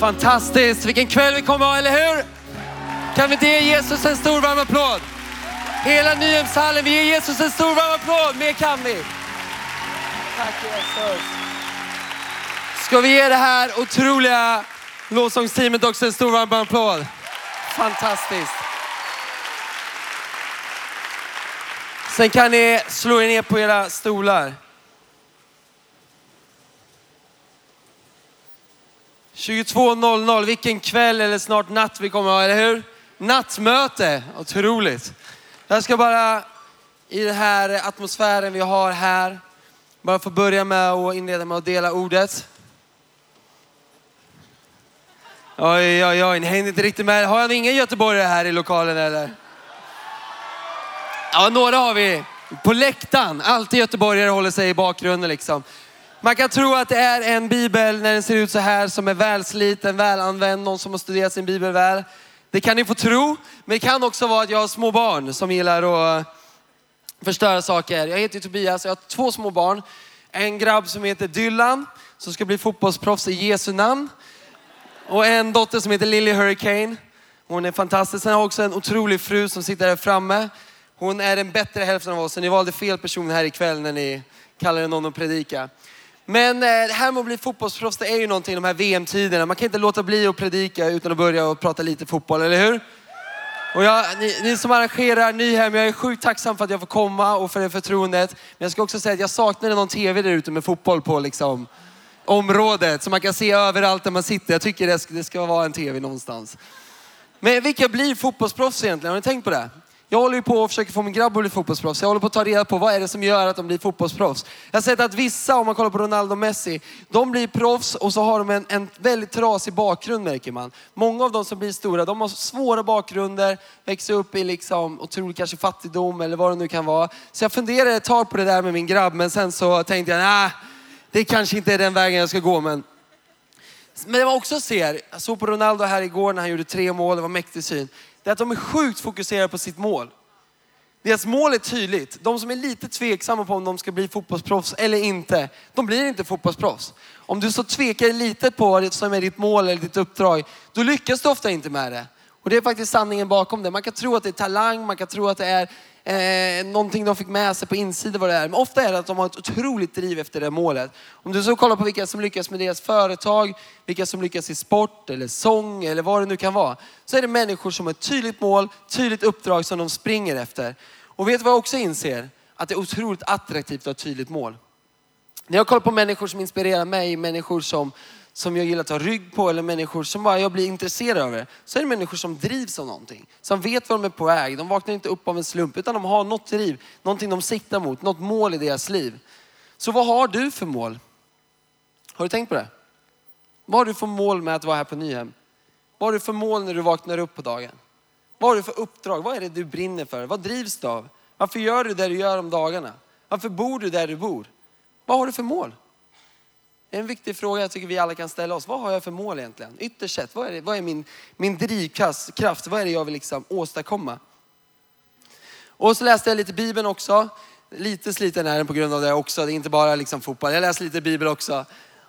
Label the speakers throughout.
Speaker 1: Fantastiskt, vilken kväll vi kommer ha, eller hur? Kan vi inte ge Jesus en stor varm applåd? Hela Nyhemshallen, vi ger Jesus en stor varm applåd. Mer kan vi. Tack Jesus. Ska vi ge det här otroliga lovsångsteamet också en stor varm applåd? Fantastiskt. Sen kan ni slå er ner på era stolar. 22.00, vilken kväll eller snart natt vi kommer ha, eller hur? Nattmöte, otroligt. Jag ska bara i den här atmosfären vi har här, bara få börja med att inleda med att dela ordet. Oj, oj, oj, ni hängde inte riktigt med. Har jag ingen göteborgare här i lokalen eller? Ja, några har vi. På läktaren, alltid göteborgare håller sig i bakgrunden liksom. Man kan tro att det är en bibel när den ser ut så här som är välsliten, välanvänd, någon som har studerat sin bibel väl. Det kan ni få tro, men det kan också vara att jag har små barn som gillar att förstöra saker. Jag heter Tobias, och jag har två små barn. En grabb som heter Dylan, som ska bli fotbollsproffs i Jesu namn. Och en dotter som heter Lily Hurricane. Hon är fantastisk. Sen har jag också en otrolig fru som sitter här framme. Hon är den bättre hälften av oss, så ni valde fel person här ikväll när ni kallade någon att predika. Men eh, det här med att bli fotbollsproffs, det är ju någonting de här VM-tiderna. Man kan inte låta bli att predika utan att börja och prata lite fotboll, eller hur? Och jag, ni, ni, som arrangerar Nyhem, jag är sjukt tacksam för att jag får komma och för det förtroendet. Men jag ska också säga att jag saknade någon TV där ute med fotboll på liksom, området. Så man kan se överallt där man sitter. Jag tycker det ska, det ska vara en TV någonstans. Men vilka blir fotbollsproffs egentligen? Har ni tänkt på det? Jag håller ju på och försöker få min grabb att bli fotbollsproffs. Jag håller på att ta reda på vad är det som gör att de blir fotbollsproffs. Jag har sett att vissa, om man kollar på Ronaldo och Messi, de blir proffs och så har de en, en väldigt trasig bakgrund märker man. Många av de som blir stora, de har svåra bakgrunder, växer upp i liksom otrolig kanske fattigdom eller vad det nu kan vara. Så jag funderade ett tag på det där med min grabb, men sen så tänkte jag, nej, det kanske inte är den vägen jag ska gå. Men men det man också ser, jag såg på Ronaldo här igår när han gjorde tre mål, det var mäktig syn det är att de är sjukt fokuserade på sitt mål. Deras mål är tydligt. De som är lite tveksamma på om de ska bli fotbollsproffs eller inte, de blir inte fotbollsproffs. Om du så tvekar lite på vad som är ditt mål eller ditt uppdrag, då lyckas du ofta inte med det. Och det är faktiskt sanningen bakom det. Man kan tro att det är talang, man kan tro att det är eh, någonting de fick med sig på insidan vad det är. Men ofta är det att de har ett otroligt driv efter det målet. Om du så kollar på vilka som lyckas med deras företag, vilka som lyckas i sport eller sång eller vad det nu kan vara. Så är det människor som har ett tydligt mål, tydligt uppdrag som de springer efter. Och vet du vad jag också inser? Att det är otroligt attraktivt att ha ett tydligt mål. När jag kollar på människor som inspirerar mig, människor som, som jag gillar att ta rygg på eller människor som bara jag blir intresserad av. Så är det människor som drivs av någonting. Som vet vad de är på väg. De vaknar inte upp av en slump utan de har något driv. Någonting de siktar mot, något mål i deras liv. Så vad har du för mål? Har du tänkt på det? Vad har du för mål med att vara här på Nyhem? Vad har du för mål när du vaknar upp på dagen? Vad har du för uppdrag? Vad är det du brinner för? Vad drivs du av? Varför gör du det du gör om dagarna? Varför bor du där du bor? Vad har du för mål? Det är en viktig fråga jag tycker vi alla kan ställa oss. Vad har jag för mål egentligen? Ytterst sett, vad är, det, vad är min, min drivkraft? Vad är det jag vill liksom åstadkomma? Och så läste jag lite Bibeln också. Lite sliten är den på grund av det också. Det är inte bara liksom fotboll. Jag läste lite Bibel också.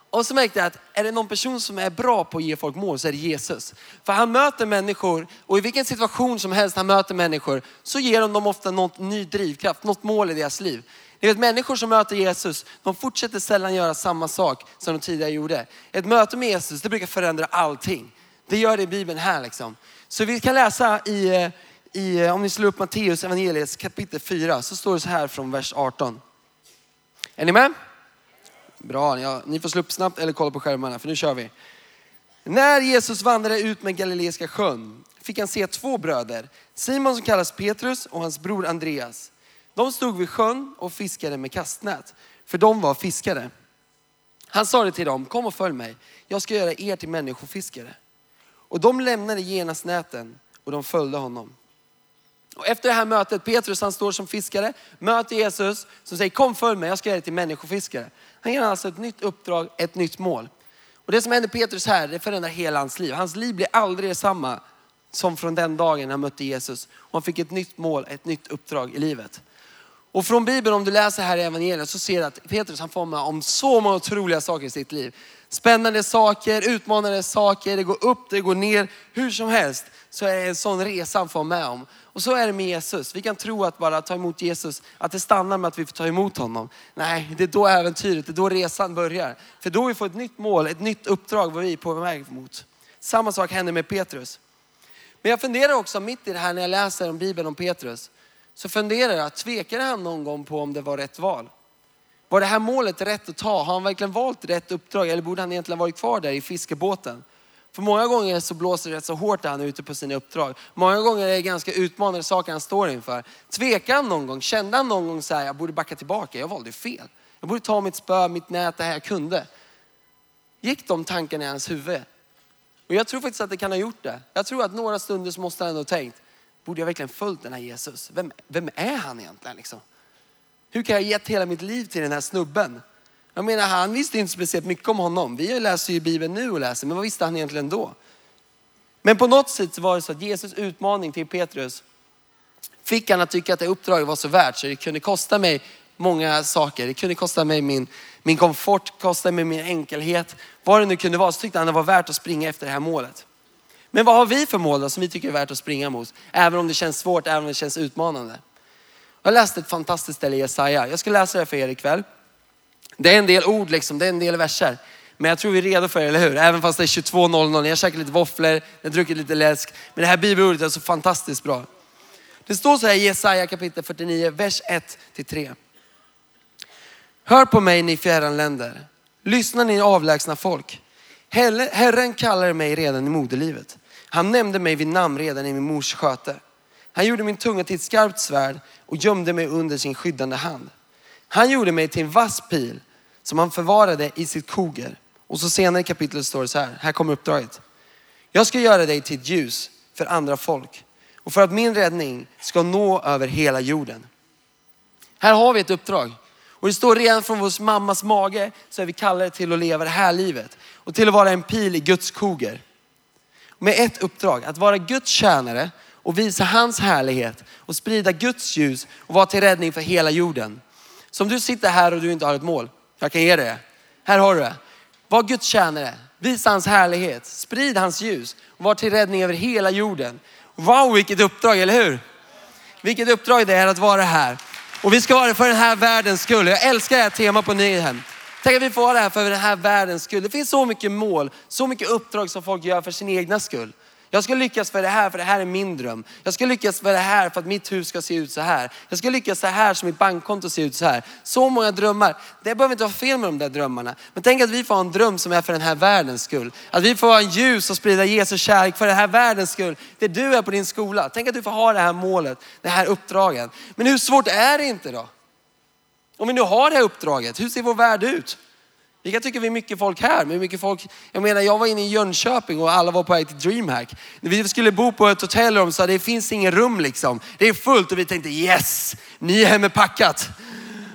Speaker 1: Och så märkte jag att är det någon person som är bra på att ge folk mål så är det Jesus. För han möter människor och i vilken situation som helst han möter människor så ger de dem ofta något ny drivkraft, något mål i deras liv. Ni vet människor som möter Jesus, de fortsätter sällan göra samma sak som de tidigare gjorde. Ett möte med Jesus, det brukar förändra allting. Det gör det i Bibeln här liksom. Så vi kan läsa i, eh, i eh, om ni slår upp Matteus evangeliets kapitel 4, så står det så här från vers 18. Är ni med? Bra, ja, ni får slå upp snabbt eller kolla på skärmarna för nu kör vi. När Jesus vandrade ut med Galileiska sjön fick han se två bröder. Simon som kallas Petrus och hans bror Andreas. De stod vid sjön och fiskade med kastnät, för de var fiskare. Han sade till dem, kom och följ mig, jag ska göra er till människofiskare. Och de lämnade genast näten och de följde honom. Och efter det här mötet, Petrus han står som fiskare, möter Jesus som säger kom följ mig, jag ska göra er till människofiskare. Han ger alltså ett nytt uppdrag, ett nytt mål. Och det som händer Petrus här, det förändrar hela hans liv. Hans liv blir aldrig detsamma som från den dagen han mötte Jesus. Och han fick ett nytt mål, ett nytt uppdrag i livet. Och från Bibeln, om du läser här i evangeliet så ser du att Petrus han får med om så många otroliga saker i sitt liv. Spännande saker, utmanande saker, det går upp, det går ner. Hur som helst så är det en sån resa han får med om. Och så är det med Jesus. Vi kan tro att bara ta emot Jesus, att det stannar med att vi får ta emot honom. Nej, det är då äventyret, det är då resan börjar. För då vi får ett nytt mål, ett nytt uppdrag vad vi är på väg mot. Samma sak händer med Petrus. Men jag funderar också mitt i det här när jag läser om Bibeln om Petrus. Så funderar jag, tvekade han någon gång på om det var rätt val? Var det här målet rätt att ta? Har han verkligen valt rätt uppdrag eller borde han egentligen varit kvar där i fiskebåten? För många gånger så blåser det rätt så hårt när han är ute på sina uppdrag. Många gånger är det ganska utmanande saker han står inför. Tvekade han någon gång? Kände han någon gång så här, jag borde backa tillbaka, jag valde fel. Jag borde ta mitt spö, mitt nät, det här jag kunde. Gick de tankarna i hans huvud? Och jag tror faktiskt att det kan ha gjort det. Jag tror att några stunder så måste han ändå ha tänkt, borde jag verkligen följt den här Jesus? Vem, vem är han egentligen liksom? Hur kan jag ha gett hela mitt liv till den här snubben? Jag menar, han visste inte speciellt mycket om honom. Vi läser ju Bibeln nu och läser, men vad visste han egentligen då? Men på något sätt var det så att Jesus utmaning till Petrus fick han att tycka att det uppdraget var så värt så det kunde kosta mig många saker. Det kunde kosta mig min, min komfort, kosta mig min enkelhet. Vad det nu kunde vara så tyckte han det var värt att springa efter det här målet. Men vad har vi för mål då som vi tycker är värt att springa mot? Även om det känns svårt, även om det känns utmanande. Jag läste ett fantastiskt ställe i Jesaja. Jag ska läsa det för er ikväll. Det är en del ord liksom, det är en del verser. Men jag tror vi är redo för det, eller hur? Även fast det är 22.00. Jag har käkat lite våfflor, jag har druckit lite läsk. Men det här bibelordet är så fantastiskt bra. Det står så här i Jesaja kapitel 49, vers 1-3. Hör på mig ni fjärran länder. Lyssna ni avlägsna folk. Herren kallar mig redan i moderlivet. Han nämnde mig vid namn redan i min mors sköte. Han gjorde min tunga till ett skarpt svärd och gömde mig under sin skyddande hand. Han gjorde mig till en vass pil som han förvarade i sitt koger. Och så senare i kapitlet står det så här, här kommer uppdraget. Jag ska göra dig till ett ljus för andra folk och för att min räddning ska nå över hela jorden. Här har vi ett uppdrag. Och det står redan från vår mammas mage så är vi kallade till att leva det här livet. Och till att vara en pil i Guds koger. Med ett uppdrag, att vara Guds tjänare och visa hans härlighet och sprida Guds ljus och vara till räddning för hela jorden. Så om du sitter här och du inte har ett mål, jag kan ge dig det. Här har du det. Var Guds tjänare, visa hans härlighet, sprid hans ljus och var till räddning över hela jorden. Wow, vilket uppdrag, eller hur? Vilket uppdrag det är att vara här. Och vi ska vara det för den här världens skull. Jag älskar det här temat på Nyhem. Tänk att vi får vara här för den här världens skull. Det finns så mycket mål, så mycket uppdrag som folk gör för sin egna skull. Jag ska lyckas för det här, för det här är min dröm. Jag ska lyckas för det här, för att mitt hus ska se ut så här. Jag ska lyckas så här, så mitt bankkonto ser ut så här. Så många drömmar. Det behöver inte vara fel med de där drömmarna. Men tänk att vi får ha en dröm som är för den här världens skull. Att vi får ha en ljus och sprida Jesus kärlek för den här världens skull. Det du är på din skola. Tänk att du får ha det här målet, det här uppdraget. Men hur svårt är det inte då? Om vi nu har det här uppdraget, hur ser vår värld ut? Vi kan tycka vi är mycket folk här, men mycket folk, jag menar jag var inne i Jönköping och alla var på väg till DreamHack. När vi skulle bo på ett hotellrum så det finns ingen rum liksom. Det är fullt och vi tänkte yes, Nyhem är packat.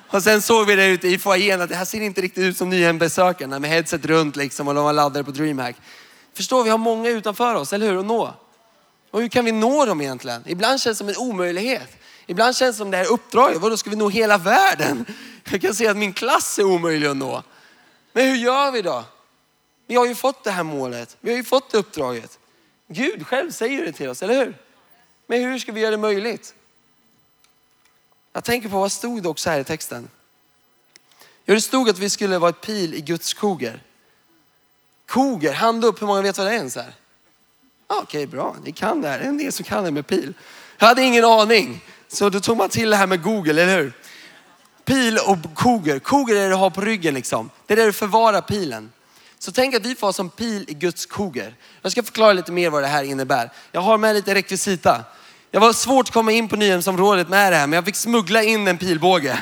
Speaker 1: Och sen såg vi det ute i foajén att det här ser inte riktigt ut som Nyhem-besökarna med headset runt liksom och de var laddade på DreamHack. Förstår vi har många utanför oss, eller hur? Att nå. Och hur kan vi nå dem egentligen? Ibland känns det som en omöjlighet. Ibland känns det som det här uppdraget, vadå ska vi nå hela världen? Jag kan se att min klass är omöjlig att nå. Men hur gör vi då? Vi har ju fått det här målet. Vi har ju fått uppdraget. Gud själv säger det till oss, eller hur? Men hur ska vi göra det möjligt? Jag tänker på vad stod det också här i texten? Jo, det stod att vi skulle vara ett pil i Guds koger. Koger, hand upp, hur många vet vad det är ens här? Okej, okay, bra, ni kan det här. Det är en del som kan det med pil. Jag hade ingen aning. Så då tog man till det här med Google, eller hur? Pil och koger. Koger är det du har på ryggen liksom. Det är där du förvarar pilen. Så tänk att vi får som pil i Guds koger. Jag ska förklara lite mer vad det här innebär. Jag har med lite rekvisita. Jag var svårt att komma in på Nyhemsområdet med det här, men jag fick smuggla in en pilbåge.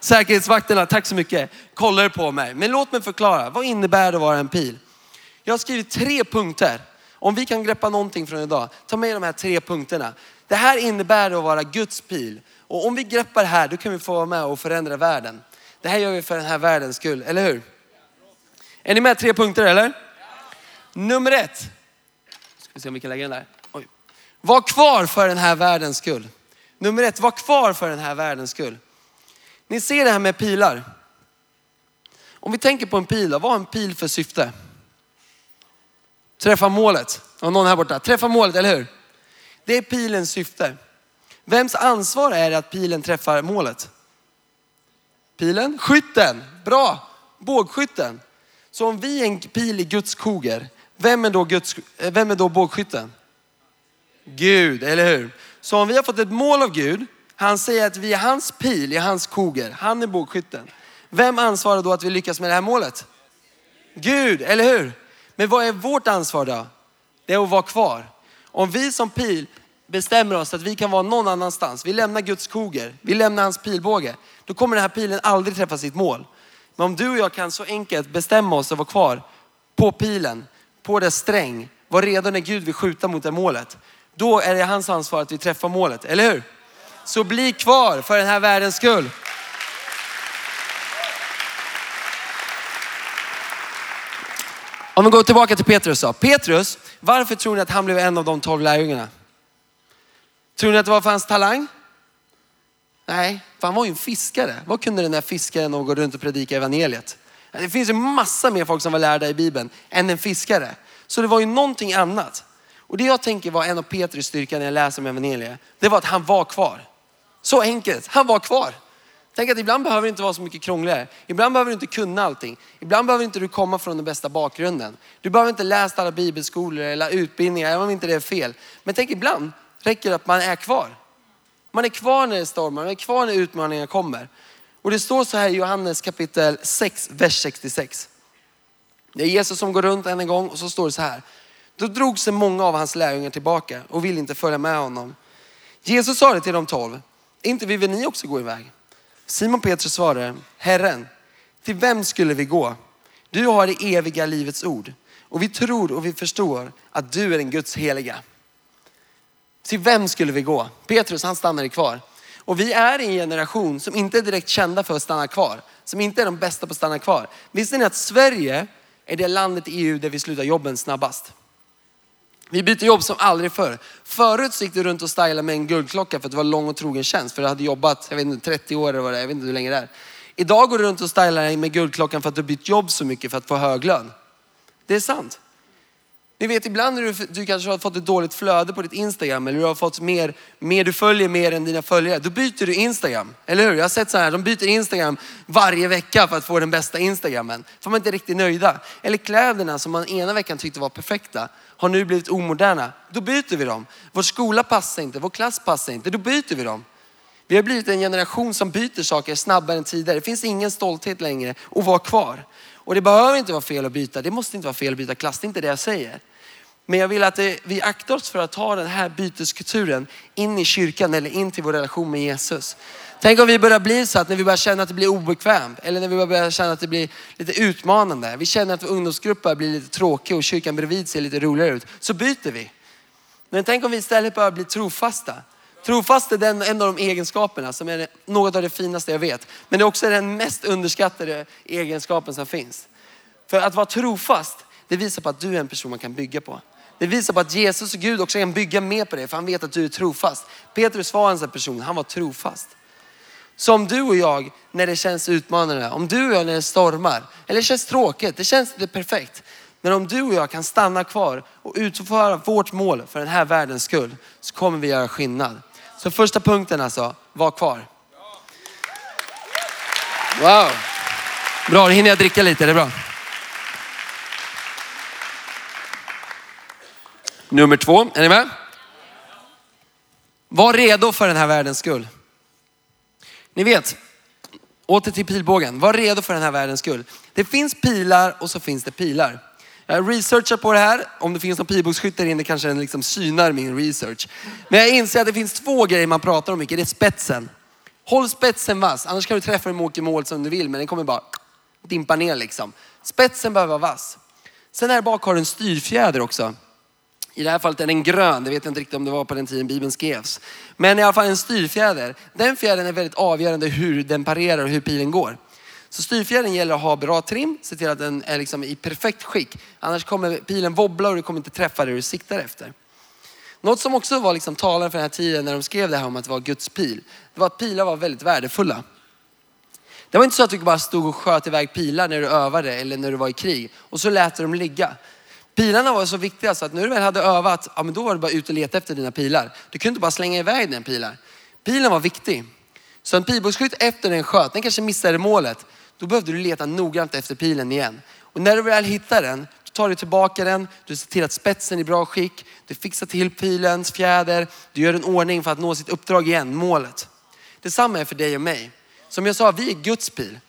Speaker 1: Säkerhetsvakterna, tack så mycket, kollade på mig. Men låt mig förklara, vad innebär det att vara en pil? Jag har skrivit tre punkter. Om vi kan greppa någonting från idag, ta med de här tre punkterna. Det här innebär att vara Guds pil. Och om vi greppar det här, då kan vi få vara med och förändra världen. Det här gör vi för den här världens skull, eller hur? Är ni med? Tre punkter eller? Nummer ett. Ska vi se om vi kan lägga den där. Oj. Var kvar för den här världens skull. Nummer ett, var kvar för den här världens skull. Ni ser det här med pilar. Om vi tänker på en pil, vad har en pil för syfte? Träffa målet. Och någon här borta, träffa målet, eller hur? Det är pilens syfte. Vems ansvar är det att pilen träffar målet? Pilen? Skytten, bra, bågskytten. Så om vi är en pil i Guds koger, vem är då, Guds, eh, vem är då bågskytten? Gud, eller hur? Så om vi har fått ett mål av Gud, han säger att vi är hans pil i hans koger, han är bågskytten. Vem ansvarar då att vi lyckas med det här målet? Gud, eller hur? Men vad är vårt ansvar då? Det är att vara kvar. Om vi som pil bestämmer oss att vi kan vara någon annanstans, vi lämnar Guds koger, vi lämnar hans pilbåge, då kommer den här pilen aldrig träffa sitt mål. Men om du och jag kan så enkelt bestämma oss att vara kvar på pilen, på dess sträng, vara redo när Gud vill skjuta mot det målet. Då är det hans ansvar att vi träffar målet, eller hur? Så bli kvar för den här världens skull. Om vi går tillbaka till Petrus då. Petrus, varför tror ni att han blev en av de tolv lärjungarna? Tror ni att det var för hans talang? Nej, för han var ju en fiskare. Vad kunde den där fiskaren gå runt och predika evangeliet? Det finns ju massa mer folk som var lärda i Bibeln än en fiskare. Så det var ju någonting annat. Och det jag tänker var en av Petrus styrka när jag läser om evangeliet, det var att han var kvar. Så enkelt, han var kvar. Tänk att ibland behöver det inte vara så mycket krångligare. Ibland behöver du inte kunna allting. Ibland behöver inte du komma från den bästa bakgrunden. Du behöver inte läsa alla bibelskolor eller utbildningar, även om inte det är fel. Men tänk ibland räcker det att man är kvar. Man är kvar när det stormar, man är kvar när utmaningarna kommer. Och det står så här i Johannes kapitel 6, vers 66. Det är Jesus som går runt än en gång och så står det så här. Då drog sig många av hans lärjungar tillbaka och ville inte följa med honom. Jesus sa det till de tolv, inte vill väl ni också gå iväg? Simon Petrus svarade, Herren, till vem skulle vi gå? Du har det eviga livets ord och vi tror och vi förstår att du är den Guds heliga. Till vem skulle vi gå? Petrus han stannade kvar. Och vi är i en generation som inte är direkt kända för att stanna kvar. Som inte är de bästa på att stanna kvar. Visste ni att Sverige är det landet i EU där vi slutar jobben snabbast? Vi byter jobb som aldrig förr. Förut så gick du runt och stylade med en guldklocka för att det var lång och trogen tjänst. För du hade jobbat, jag vet inte, 30 år eller vad det är, jag vet inte hur länge det är. Idag går du runt och stylar med guldklockan för att du bytt jobb så mycket för att få hög lön. Det är sant. Ni vet ibland när du, du kanske har fått ett dåligt flöde på ditt Instagram eller du har fått mer, mer, du följer mer än dina följare. Då byter du Instagram. Eller hur? Jag har sett så här, de byter Instagram varje vecka för att få den bästa Instagramen. För man är inte riktigt nöjda. Eller kläderna som man ena veckan tyckte var perfekta har nu blivit omoderna. Då byter vi dem. Vår skola passar inte, vår klass passar inte. Då byter vi dem. Vi har blivit en generation som byter saker snabbare än tidigare. Det finns ingen stolthet längre att vara kvar. Och det behöver inte vara fel att byta. Det måste inte vara fel att byta klass. Det är inte det jag säger. Men jag vill att vi aktar oss för att ta den här byteskulturen in i kyrkan eller in till vår relation med Jesus. Tänk om vi börjar bli så att när vi börjar känna att det blir obekvämt eller när vi börjar känna att det blir lite utmanande. Vi känner att vår ungdomsgrupp börjar bli lite tråkig och kyrkan bredvid ser lite roligare ut. Så byter vi. Men tänk om vi istället börjar bli trofasta. Trofast är den, en av de egenskaperna som är något av det finaste jag vet. Men det är också den mest underskattade egenskapen som finns. För att vara trofast, det visar på att du är en person man kan bygga på. Det visar på att Jesus och Gud också kan bygga mer på det, för han vet att du är trofast. Petrus var en sån person, han var trofast. Så om du och jag, när det känns utmanande, om du och jag när det stormar, eller det känns tråkigt, det känns inte perfekt. Men om du och jag kan stanna kvar och utföra vårt mål för den här världens skull, så kommer vi göra skillnad. Så första punkten alltså, var kvar. Wow. Bra, då hinner jag dricka lite, det är bra. Nummer två, är ni med? Var redo för den här världens skull. Ni vet, åter till pilbågen. Var redo för den här världens skull. Det finns pilar och så finns det pilar. Jag researchar på det här. Om det finns någon pilbågsskytt där inne kanske den liksom synar min research. Men jag inser att det finns två grejer man pratar om mycket. Det är spetsen. Håll spetsen vass, annars kan du träffa den åker mål som du vill, men den kommer bara dimpa ner liksom. Spetsen behöver vara vass. Sen här bak har du en styrfjäder också. I det här fallet är den grön, det vet jag inte riktigt om det var på den tiden Bibeln skrevs. Men i alla fall en styrfjäder. Den fjädern är väldigt avgörande hur den parerar och hur pilen går. Så styrfjädern gäller att ha bra trim, se till att den är liksom i perfekt skick. Annars kommer pilen wobbla och du kommer inte träffa det du siktar efter. Något som också var liksom talande för den här tiden när de skrev det här om att det var Guds pil, det var att pilar var väldigt värdefulla. Det var inte så att du bara stod och sköt iväg pilar när du övade eller när du var i krig och så lät du dem ligga. Pilarna var så viktiga så att när du väl hade övat, ja men då var det bara ut och leta efter dina pilar. Du kunde inte bara slänga iväg dina pilar. Pilen var viktig. Så en pilbågsskytt efter den sköt, den kanske missade målet. Då behövde du leta noggrant efter pilen igen. Och när du väl hittar den, då tar du tillbaka den, du ser till att spetsen är i bra skick, du fixar till pilens fjäder, du gör en ordning för att nå sitt uppdrag igen, målet. Detsamma är för dig och mig. Som jag sa, vi är Guds pil.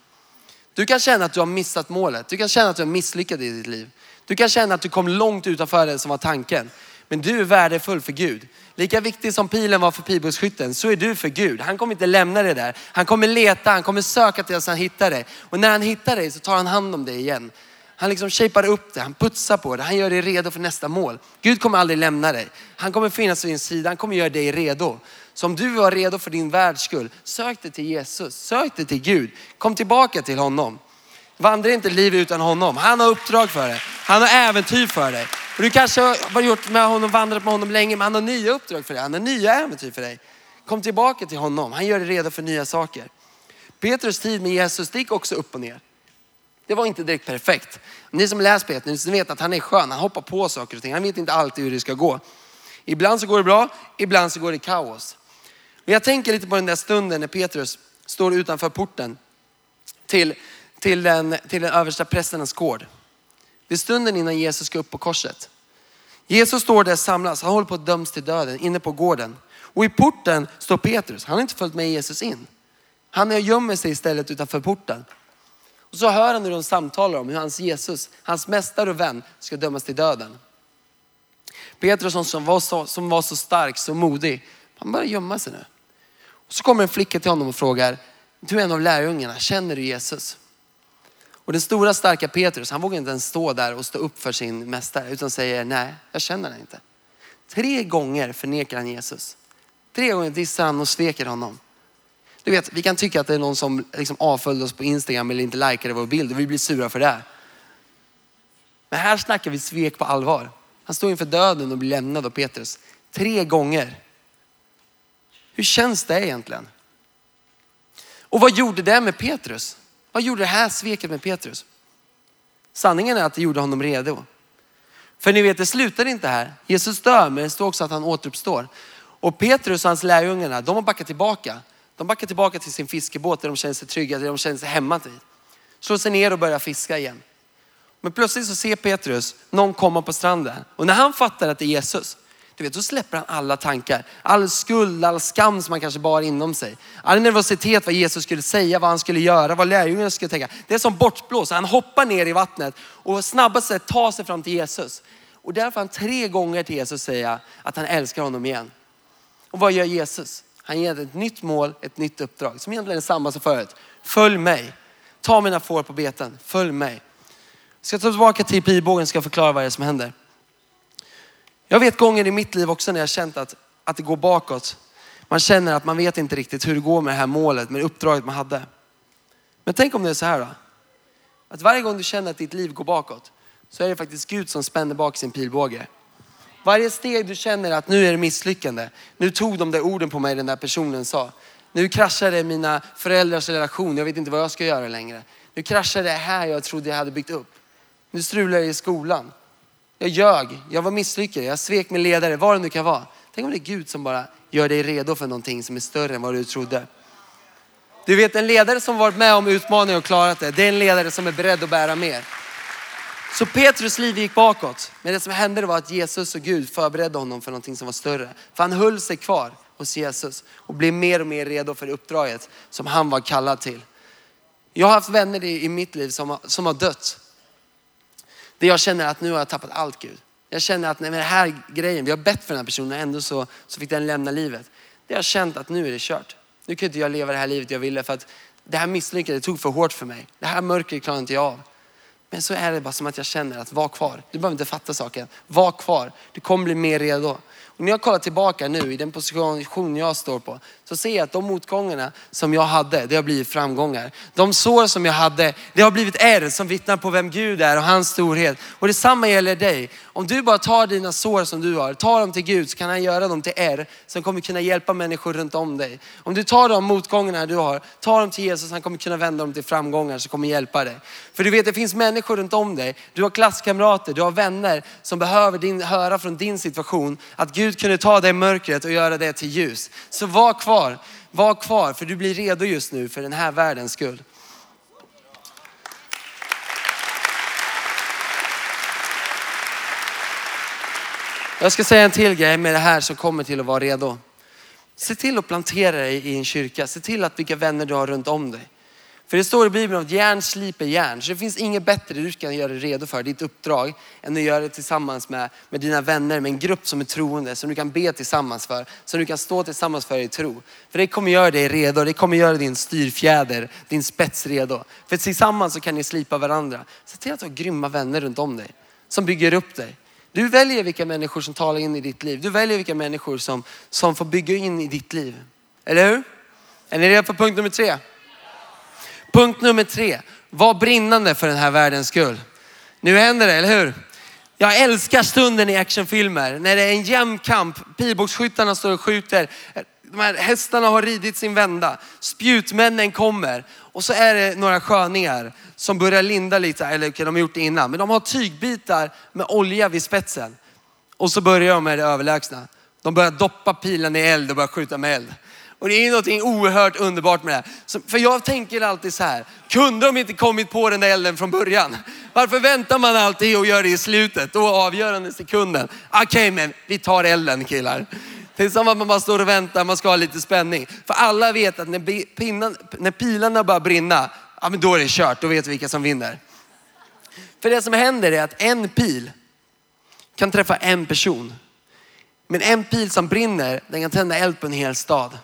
Speaker 1: Du kan känna att du har missat målet. Du kan känna att du har misslyckats i ditt liv. Du kan känna att du kom långt utanför det som var tanken. Men du är värdefull för Gud. Lika viktig som pilen var för pilbågsskytten, så är du för Gud. Han kommer inte lämna dig där. Han kommer leta, han kommer söka tills han hittar dig. Och när han hittar dig så tar han hand om dig igen. Han liksom shapar upp det, han putsar på det, han gör dig redo för nästa mål. Gud kommer aldrig lämna dig. Han kommer finnas vid din sida, han kommer göra dig redo. Så om du var redo för din världs skull, sök dig till Jesus, sök dig till Gud. Kom tillbaka till honom. Vandra inte liv utan honom. Han har uppdrag för dig. Han har äventyr för dig. Och du kanske har gjort med honom, vandrat med honom länge, men han har nya uppdrag för dig. Han har nya äventyr för dig. Kom tillbaka till honom. Han gör dig redo för nya saker. Petrus tid med Jesus, det gick också upp och ner. Det var inte direkt perfekt. Ni som läst Petrus, ni vet att han är skön. Han hoppar på saker och ting. Han vet inte alltid hur det ska gå. Ibland så går det bra, ibland så går det kaos. Men jag tänker lite på den där stunden när Petrus står utanför porten till, till, den, till den översta prästernas gård. Det är stunden innan Jesus ska upp på korset. Jesus står där samlas, han håller på att döms till döden inne på gården. Och i porten står Petrus, han har inte följt med Jesus in. Han gömmer sig istället utanför porten. Och så hör han hur de samtalar om hur hans Jesus, hans mästare och vän ska dömas till döden. Petrus som var så, som var så stark, så modig, han börjar gömma sig nu. Och så kommer en flicka till honom och frågar, du är en av lärjungarna, känner du Jesus? Och den stora starka Petrus, han vågar inte ens stå där och stå upp för sin mästare utan säger nej, jag känner den inte. Tre gånger förnekar han Jesus. Tre gånger dissar han och sveker honom. Du vet, vi kan tycka att det är någon som liksom avföljde oss på Instagram eller inte likade vår bild och vi blir sura för det. Men här snackar vi svek på allvar. Han står inför döden och blir lämnad av Petrus. Tre gånger. Hur känns det egentligen? Och vad gjorde det med Petrus? Vad gjorde det här sveket med Petrus? Sanningen är att det gjorde honom redo. För ni vet, det slutar inte här. Jesus dör, men det står också att han återuppstår. Och Petrus och hans lärjungarna, de har backat tillbaka. De backar tillbaka till sin fiskebåt där de känner sig trygga, där de känner sig hemma till. Slår sig ner och börjar fiska igen. Men plötsligt så ser Petrus någon komma på stranden. Och när han fattar att det är Jesus, du vet, då släpper han alla tankar. All skuld, all skam som han kanske bar inom sig. All nervositet vad Jesus skulle säga, vad han skulle göra, vad lärjungarna skulle tänka. Det är som bortblåst. Han hoppar ner i vattnet och snabbast sätt tar sig fram till Jesus. Och där får han tre gånger till Jesus säga att han älskar honom igen. Och vad gör Jesus? Han ger ett nytt mål, ett nytt uppdrag som egentligen är samma som förut. Följ mig. Ta mina får på beten. Följ mig. Jag ska ta tillbaka till pilbågen och ska förklara vad det är som händer. Jag vet gånger i mitt liv också när jag känt att, att det går bakåt. Man känner att man vet inte riktigt hur det går med det här målet, med uppdraget man hade. Men tänk om det är så här då. Att varje gång du känner att ditt liv går bakåt så är det faktiskt Gud som spänner bak sin pilbåge. Varje steg du känner att nu är det misslyckande. Nu tog de där orden på mig den där personen sa. Nu kraschade mina föräldrars relation. Jag vet inte vad jag ska göra längre. Nu kraschade det här jag trodde jag hade byggt upp. Nu strular det i skolan. Jag ljög, jag var misslyckad, jag svek min ledare, vad det nu kan vara. Tänk om det är Gud som bara gör dig redo för någonting som är större än vad du trodde. Du vet en ledare som varit med om utmaningar och klarat det, det är en ledare som är beredd att bära mer. Så Petrus liv gick bakåt. Men det som hände var att Jesus och Gud förberedde honom för någonting som var större. För han höll sig kvar hos Jesus och blev mer och mer redo för uppdraget som han var kallad till. Jag har haft vänner i mitt liv som har, som har dött. Där jag känner att nu har jag tappat allt Gud. Jag känner att nej, den här grejen, vi har bett för den här personen ändå så, så fick den lämna livet. Det har jag känt att nu är det kört. Nu kan inte jag leva det här livet jag ville för att det här misslyckandet tog för hårt för mig. Det här mörkret klarar inte jag av. Men så är det bara som att jag känner att var kvar. Du behöver inte fatta saken. Var kvar. Du kommer bli mer redo. Och när jag kollar tillbaka nu i den position jag står på så ser jag att de motgångarna som jag hade, det har blivit framgångar. De sår som jag hade, det har blivit ärr som vittnar på vem Gud är och hans storhet. Och detsamma gäller dig. Om du bara tar dina sår som du har, tar dem till Gud så kan han göra dem till ärr som kommer kunna hjälpa människor runt om dig. Om du tar de motgångarna du har, tar dem till Jesus, han kommer kunna vända dem till framgångar som kommer hjälpa dig. För du vet, det finns människor runt om dig. Du har klasskamrater, du har vänner som behöver din, höra från din situation att Gud kunde ta det mörkret och göra det till ljus. Så var kvar, var kvar för du blir redo just nu för den här världens skull. Jag ska säga en till grej med det här som kommer till att vara redo. Se till att plantera dig i en kyrka. Se till att vilka vänner du har runt om dig. För det står i Bibeln att järn sliper järn. Så det finns inget bättre du kan göra dig redo för, ditt uppdrag, än att göra det tillsammans med, med dina vänner, med en grupp som är troende, som du kan be tillsammans för, som du kan stå tillsammans för i tro. För det kommer göra dig redo, det kommer göra din styrfjäder, din spets redo. För tillsammans så kan ni slipa varandra. Se till att du har grymma vänner runt om dig, som bygger upp dig. Du väljer vilka människor som talar in i ditt liv. Du väljer vilka människor som, som får bygga in i ditt liv. Eller hur? Är ni redo för punkt nummer tre? Punkt nummer tre. Var brinnande för den här världens skull. Nu händer det, eller hur? Jag älskar stunden i actionfilmer när det är en jämn kamp. Pilbågsskyttarna står och skjuter. De här hästarna har ridit sin vända. Spjutmännen kommer. Och så är det några sköningar som börjar linda lite, eller de har gjort det innan. Men de har tygbitar med olja vid spetsen. Och så börjar de med det överlägsna. De börjar doppa pilen i eld och börjar skjuta med eld. Och det är något oerhört underbart med det här. för jag tänker alltid så här, kunde de inte kommit på den där elden från början? Varför väntar man alltid och gör det i slutet, då avgörande sekunden? Okej, okay, men vi tar elden killar. Det är som att man bara står och väntar, man ska ha lite spänning. För alla vet att när, pinnan, när pilarna börjar brinna, ja men då är det kört, då vet vi vilka som vinner. För det som händer är att en pil kan träffa en person. Men en pil som brinner, den kan tända eld på en hel stad.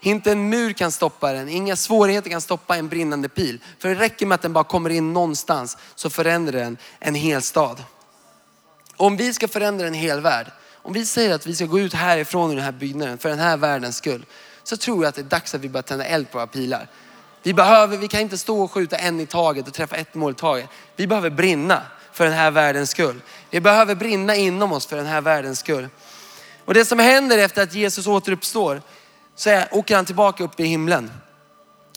Speaker 1: Inte en mur kan stoppa den, inga svårigheter kan stoppa en brinnande pil. För det räcker med att den bara kommer in någonstans så förändrar den en hel stad. Om vi ska förändra en hel värld, om vi säger att vi ska gå ut härifrån i den här byggnaden för den här världens skull, så tror jag att det är dags att vi börjar tända eld på våra pilar. Vi, behöver, vi kan inte stå och skjuta en i taget och träffa ett mål i taget. Vi behöver brinna för den här världens skull. Vi behöver brinna inom oss för den här världens skull. Och det som händer efter att Jesus återuppstår, så åker han tillbaka upp i himlen.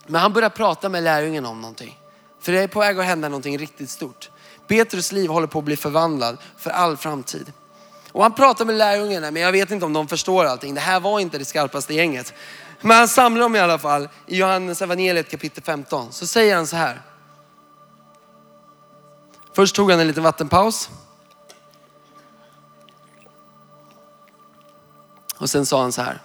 Speaker 1: Men han börjar prata med lärjungen om någonting. För det är på väg att hända någonting riktigt stort. Petrus liv håller på att bli förvandlad för all framtid. Och han pratar med lärjungarna, men jag vet inte om de förstår allting. Det här var inte det skarpaste gänget. Men han samlar dem i alla fall i Johannes evangeliet kapitel 15. Så säger han så här. Först tog han en liten vattenpaus. Och sen sa han så här.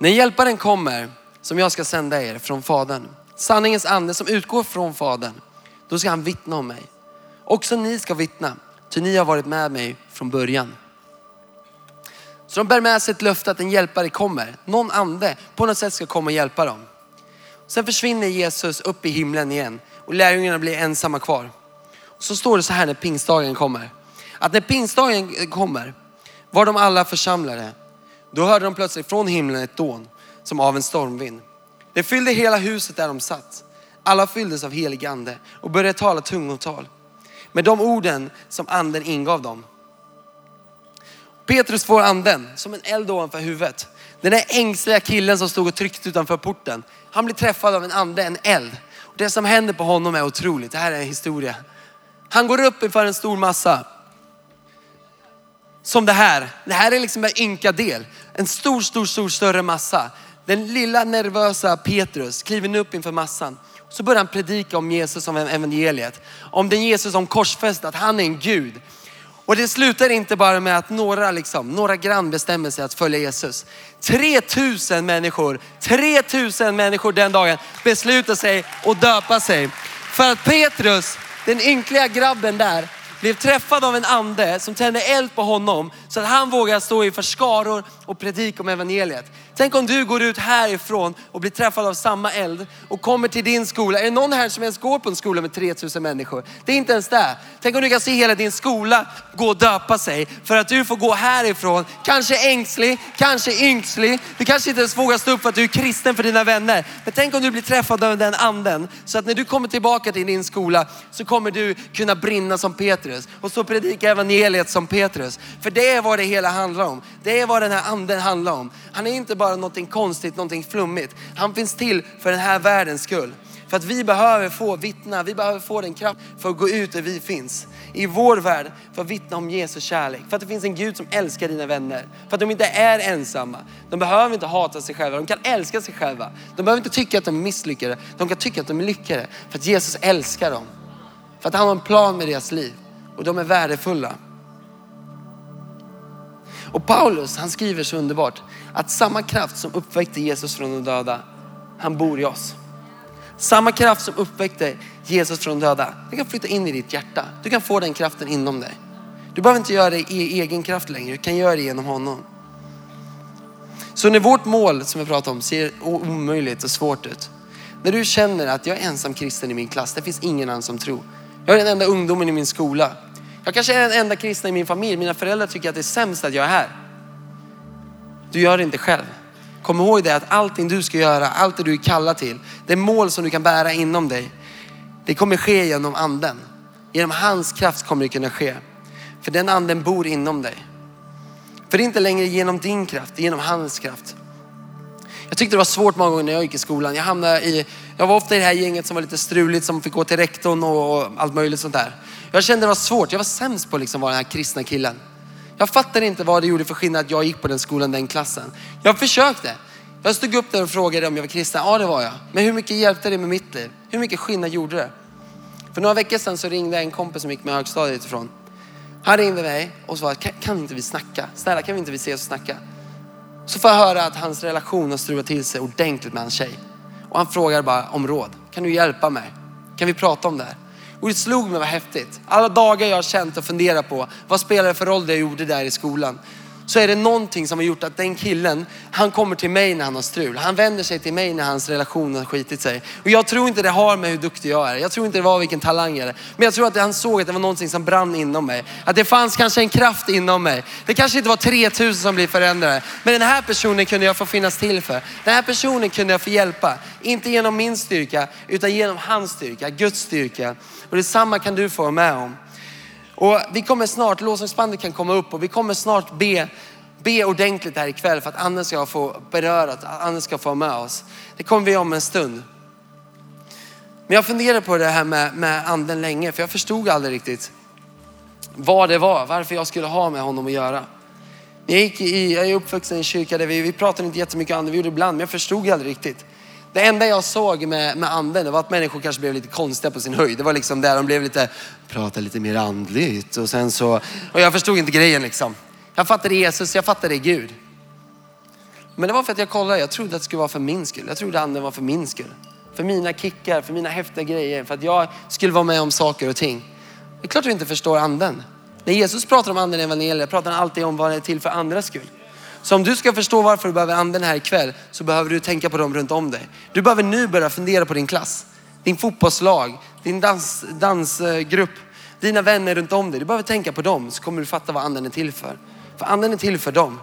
Speaker 1: När hjälparen kommer, som jag ska sända er från Fadern, sanningens ande som utgår från Fadern, då ska han vittna om mig. Också ni ska vittna, ty ni har varit med mig från början. Så de bär med sig ett löfte att en hjälpare kommer. Någon ande på något sätt ska komma och hjälpa dem. Sen försvinner Jesus upp i himlen igen och lärjungarna blir ensamma kvar. Så står det så här när pingstdagen kommer. Att när pingstdagen kommer var de alla församlade då hörde de plötsligt från himlen ett dån som av en stormvind. Det fyllde hela huset där de satt. Alla fylldes av helig ande och började tala tungotal med de orden som anden ingav dem. Petrus får anden som en eld ovanför huvudet. Den där ängsliga killen som stod och tryckte utanför porten. Han blir träffad av en ande, en eld. Och det som händer på honom är otroligt. Det här är en historia. Han går upp inför en stor massa som det här. Det här är liksom en ynka del. En stor, stor, stor, större massa. Den lilla nervösa Petrus kliver nu upp inför massan. Så börjar han predika om Jesus, som evangeliet. Om den Jesus som korsfäst, att han är en Gud. Och det slutar inte bara med att några, liksom, några grann bestämmer sig att följa Jesus. 3000 människor, 3000 människor den dagen beslutar sig att döpa sig. För att Petrus, den ynkliga grabben där, blev träffad av en ande som tände eld på honom så att han vågar stå inför skaror och predika om evangeliet. Tänk om du går ut härifrån och blir träffad av samma eld och kommer till din skola. Är det någon här som ens går på en skola med 3000 människor? Det är inte ens det. Tänk om du kan se hela din skola gå och döpa sig för att du får gå härifrån, kanske ängslig, kanske yngslig. Du kanske inte ens vågar stå upp för att du är kristen för dina vänner. Men tänk om du blir träffad av den anden så att när du kommer tillbaka till din skola så kommer du kunna brinna som Petrus och så predika evangeliet som Petrus. För det är vad det hela handlar om. Det är vad den här anden handlar om. Han är inte bara någonting konstigt, någonting flummigt. Han finns till för den här världens skull. För att vi behöver få vittna, vi behöver få den kraft för att gå ut där vi finns. I vår värld för att vittna om Jesu kärlek. För att det finns en Gud som älskar dina vänner. För att de inte är ensamma. De behöver inte hata sig själva, de kan älska sig själva. De behöver inte tycka att de är misslyckade, de kan tycka att de är lyckade. För att Jesus älskar dem. För att han har en plan med deras liv. Och de är värdefulla. Och Paulus, han skriver så underbart att samma kraft som uppväckte Jesus från de döda, han bor i oss. Samma kraft som uppväckte Jesus från de döda, den kan flytta in i ditt hjärta. Du kan få den kraften inom dig. Du behöver inte göra det i egen kraft längre, du kan göra det genom honom. Så när vårt mål som jag pratar om ser omöjligt och svårt ut. När du känner att jag är ensam kristen i min klass, det finns ingen annan som tror. Jag är den enda ungdomen i min skola. Jag kanske är den enda kristna i min familj. Mina föräldrar tycker att det är sämst att jag är här. Du gör det inte själv. Kom ihåg det att allting du ska göra, allt det du är kallad till, det mål som du kan bära inom dig, det kommer ske genom anden. Genom hans kraft kommer det kunna ske. För den anden bor inom dig. För det är inte längre genom din kraft, det är genom hans kraft. Jag tyckte det var svårt många gånger när jag gick i skolan. Jag, hamnade i, jag var ofta i det här gänget som var lite struligt, som fick gå till rektorn och, allt möjligt sånt där. Jag kände det var svårt. Jag var sämst på att liksom vara den här kristna killen. Jag fattade inte vad det gjorde för skillnad att jag gick på den skolan, den klassen. Jag försökte. Jag stod upp där och frågade om jag var kristen. Ja, det var jag. Men hur mycket hjälpte det med mitt liv? Hur mycket skillnad gjorde det? För några veckor sedan så ringde en kompis som gick med högstadiet ifrån. Han ringde mig och sa, kan, kan inte vi snacka? Snälla, kan vi inte vi ses och snacka? Så får jag höra att hans relation har strulat till sig ordentligt med hans tjej. Och han frågar bara om råd. Kan du hjälpa mig? Kan vi prata om det här? Och det slog mig vad häftigt. Alla dagar jag har känt och funderat på vad spelar det för roll det jag gjorde där i skolan så är det någonting som har gjort att den killen, han kommer till mig när han har strul. Han vänder sig till mig när hans relation har skitit sig. Och jag tror inte det har med hur duktig jag är. Jag tror inte det var vilken talang jag är. Men jag tror att han såg att det var någonting som brann inom mig. Att det fanns kanske en kraft inom mig. Det kanske inte var 3000 som blir förändrade. Men den här personen kunde jag få finnas till för. Den här personen kunde jag få hjälpa. Inte genom min styrka, utan genom hans styrka, Guds styrka. Och detsamma kan du få vara med om. Och vi kommer snart, lovsångsbandet kan komma upp och vi kommer snart be, be ordentligt här ikväll för att anden ska få beröra, att anden ska få med oss. Det kommer vi om en stund. Men jag funderade på det här med, med anden länge för jag förstod aldrig riktigt vad det var, varför jag skulle ha med honom att göra. Jag, gick i, jag är uppvuxen i en kyrka där vi, vi pratade inte jättemycket om anden, vi gjorde det ibland, men jag förstod aldrig riktigt. Det enda jag såg med, med anden det var att människor kanske blev lite konstiga på sin höjd. Det var liksom där de blev lite, prata lite mer andligt och sen så, och jag förstod inte grejen liksom. Jag fattade Jesus, jag fattade Gud. Men det var för att jag kollade, jag trodde att det skulle vara för min skull. Jag trodde anden var för min skull. För mina kickar, för mina häftiga grejer, för att jag skulle vara med om saker och ting. Det är klart du inte förstår anden. När Jesus pratar om anden i evangeliet pratar han alltid om vad det är till för andras skull. Så om du ska förstå varför du behöver anden här ikväll så behöver du tänka på dem runt om dig. Du behöver nu börja fundera på din klass, din fotbollslag, din dans, dansgrupp, dina vänner runt om dig. Du behöver tänka på dem så kommer du fatta vad anden är till för. För anden är till för dem.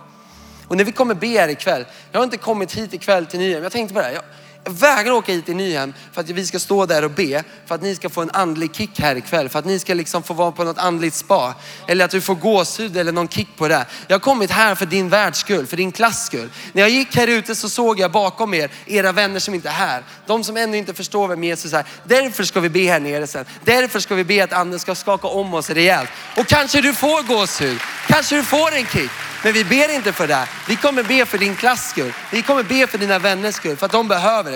Speaker 1: Och när vi kommer be här ikväll, jag har inte kommit hit ikväll till Nyhem, jag tänkte på det här. Jag vägrar åka hit i Nyhem för att vi ska stå där och be. För att ni ska få en andlig kick här ikväll. För att ni ska liksom få vara på något andligt spa. Eller att du får gåshud eller någon kick på det. Jag har kommit här för din världs skull, för din klass skull. När jag gick här ute så såg jag bakom er, era vänner som inte är här. De som ännu inte förstår vem Jesus är. Därför ska vi be här nere sen. Därför ska vi be att anden ska skaka om oss rejält. Och kanske du får gåshud. Kanske du får en kick. Men vi ber inte för det. Vi kommer be för din klass skull. Vi kommer be för dina vänners skull, för att de behöver det.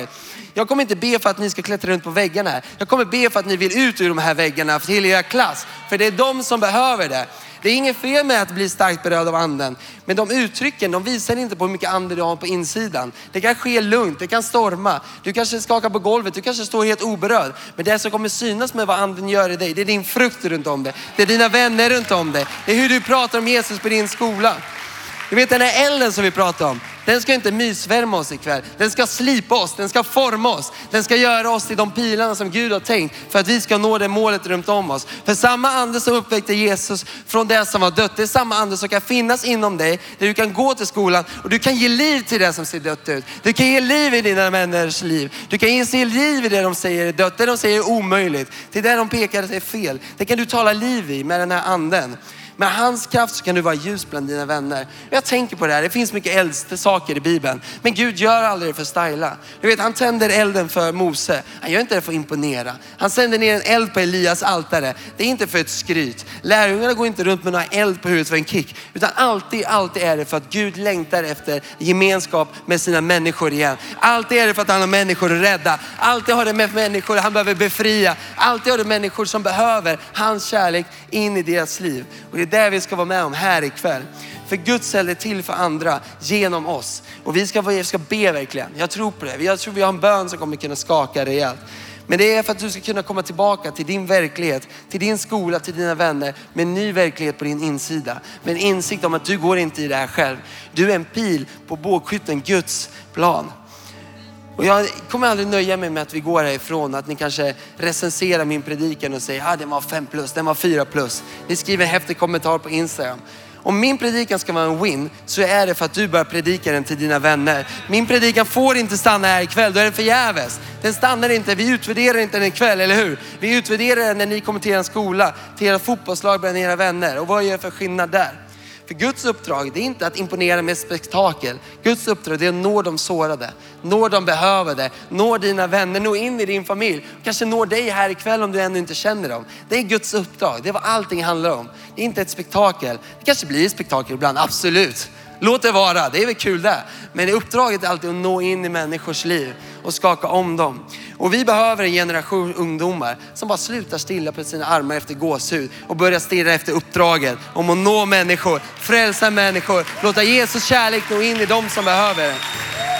Speaker 1: Jag kommer inte be för att ni ska klättra runt på väggarna. Jag kommer be för att ni vill ut ur de här väggarna till er klass. För det är de som behöver det. Det är inget fel med att bli starkt berörd av anden. Men de uttrycken, de visar inte på hur mycket ande du har på insidan. Det kan ske lugnt, det kan storma. Du kanske skakar på golvet, du kanske står helt oberörd. Men det som kommer synas med vad anden gör i dig, det är din frukt runt om dig. Det är dina vänner runt om dig. Det är hur du pratar om Jesus på din skola. Du vet den här elden som vi pratar om den ska inte mysvärma oss ikväll. Den ska slipa oss, den ska forma oss. Den ska göra oss till de pilarna som Gud har tänkt för att vi ska nå det målet runt om oss. För samma ande som uppväckte Jesus från det som var dött, det är samma ande som kan finnas inom dig. Där du kan gå till skolan och du kan ge liv till det som ser dött ut. Du kan ge liv i dina vänners liv. Du kan ge liv i det de säger är dött, det de säger är omöjligt. Till det de pekar är fel. Det kan du tala liv i med den här anden. Med hans kraft så kan du vara ljus bland dina vänner. Jag tänker på det här, det finns mycket äldste saker i Bibeln. Men Gud gör aldrig det för att styla. Du vet, han tänder elden för Mose. Han gör inte det för att imponera. Han sänder ner en eld på Elias altare. Det är inte för ett skryt. Lärjungarna går inte runt med några eld på huvudet för en kick. Utan alltid, alltid är det för att Gud längtar efter gemenskap med sina människor igen. Alltid är det för att han har människor att rädda. Alltid har det med människor han behöver befria. Alltid har det människor som behöver hans kärlek in i deras liv. Och det det vi ska vara med om här ikväll. För Guds eld är till för andra genom oss. Och vi ska, vi ska be verkligen. Jag tror på det. Jag tror vi har en bön som kommer kunna skaka rejält. Men det är för att du ska kunna komma tillbaka till din verklighet, till din skola, till dina vänner med en ny verklighet på din insida. Med en insikt om att du går inte i det här själv. Du är en pil på bågskytten, Guds plan. Och jag kommer aldrig nöja mig med att vi går härifrån, att ni kanske recenserar min predikan och säger, ja ah, den var fem plus, den var fyra plus. Ni skriver en häftig kommentar på Instagram. Om min predikan ska vara en win så är det för att du börjar predika den till dina vänner. Min predikan får inte stanna här ikväll, då är den förgäves. Den stannar inte, vi utvärderar inte den ikväll, eller hur? Vi utvärderar den när ni kommer till er skola, till era fotbollslag bland era vänner. Och vad gör det för skillnad där? För Guds uppdrag, det är inte att imponera med spektakel. Guds uppdrag, det är att nå de sårade, nå de behövande, nå dina vänner, nå in i din familj. Kanske nå dig här ikväll om du ännu inte känner dem. Det är Guds uppdrag, det är vad allting handlar om. Det är inte ett spektakel. Det kanske blir ett spektakel ibland, absolut. Låt det vara, det är väl kul det. Men uppdraget är alltid att nå in i människors liv och skaka om dem. Och vi behöver en generation ungdomar som bara slutar stilla på sina armar efter gåshud och börjar stirra efter uppdraget om att nå människor, frälsa människor, låta Jesus kärlek nå in i dem som behöver det.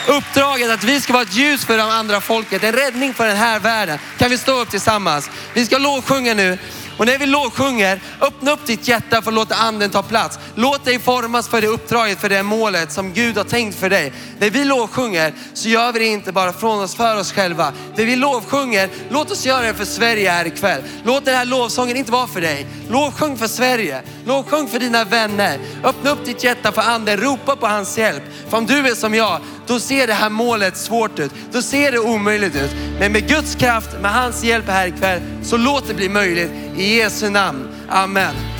Speaker 1: Uppdraget att vi ska vara ett ljus för de andra folket, en räddning för den här världen. Kan vi stå upp tillsammans? Vi ska lovsjunga nu. Och när vi lovsjunger, öppna upp ditt hjärta för att låta anden ta plats. Låt dig formas för det uppdraget, för det målet som Gud har tänkt för dig. När vi lovsjunger så gör vi det inte bara från oss, för oss själva. När vi lovsjunger, låt oss göra det för Sverige här ikväll. Låt den här lovsången inte vara för dig. Lovsjung för Sverige. Lovsjung för dina vänner. Öppna upp ditt hjärta för anden, ropa på hans hjälp. För om du är som jag, då ser det här målet svårt ut. Då ser det omöjligt ut. Men med Guds kraft, med hans hjälp här ikväll, så låt det bli möjligt. I Jesu namn. Amen.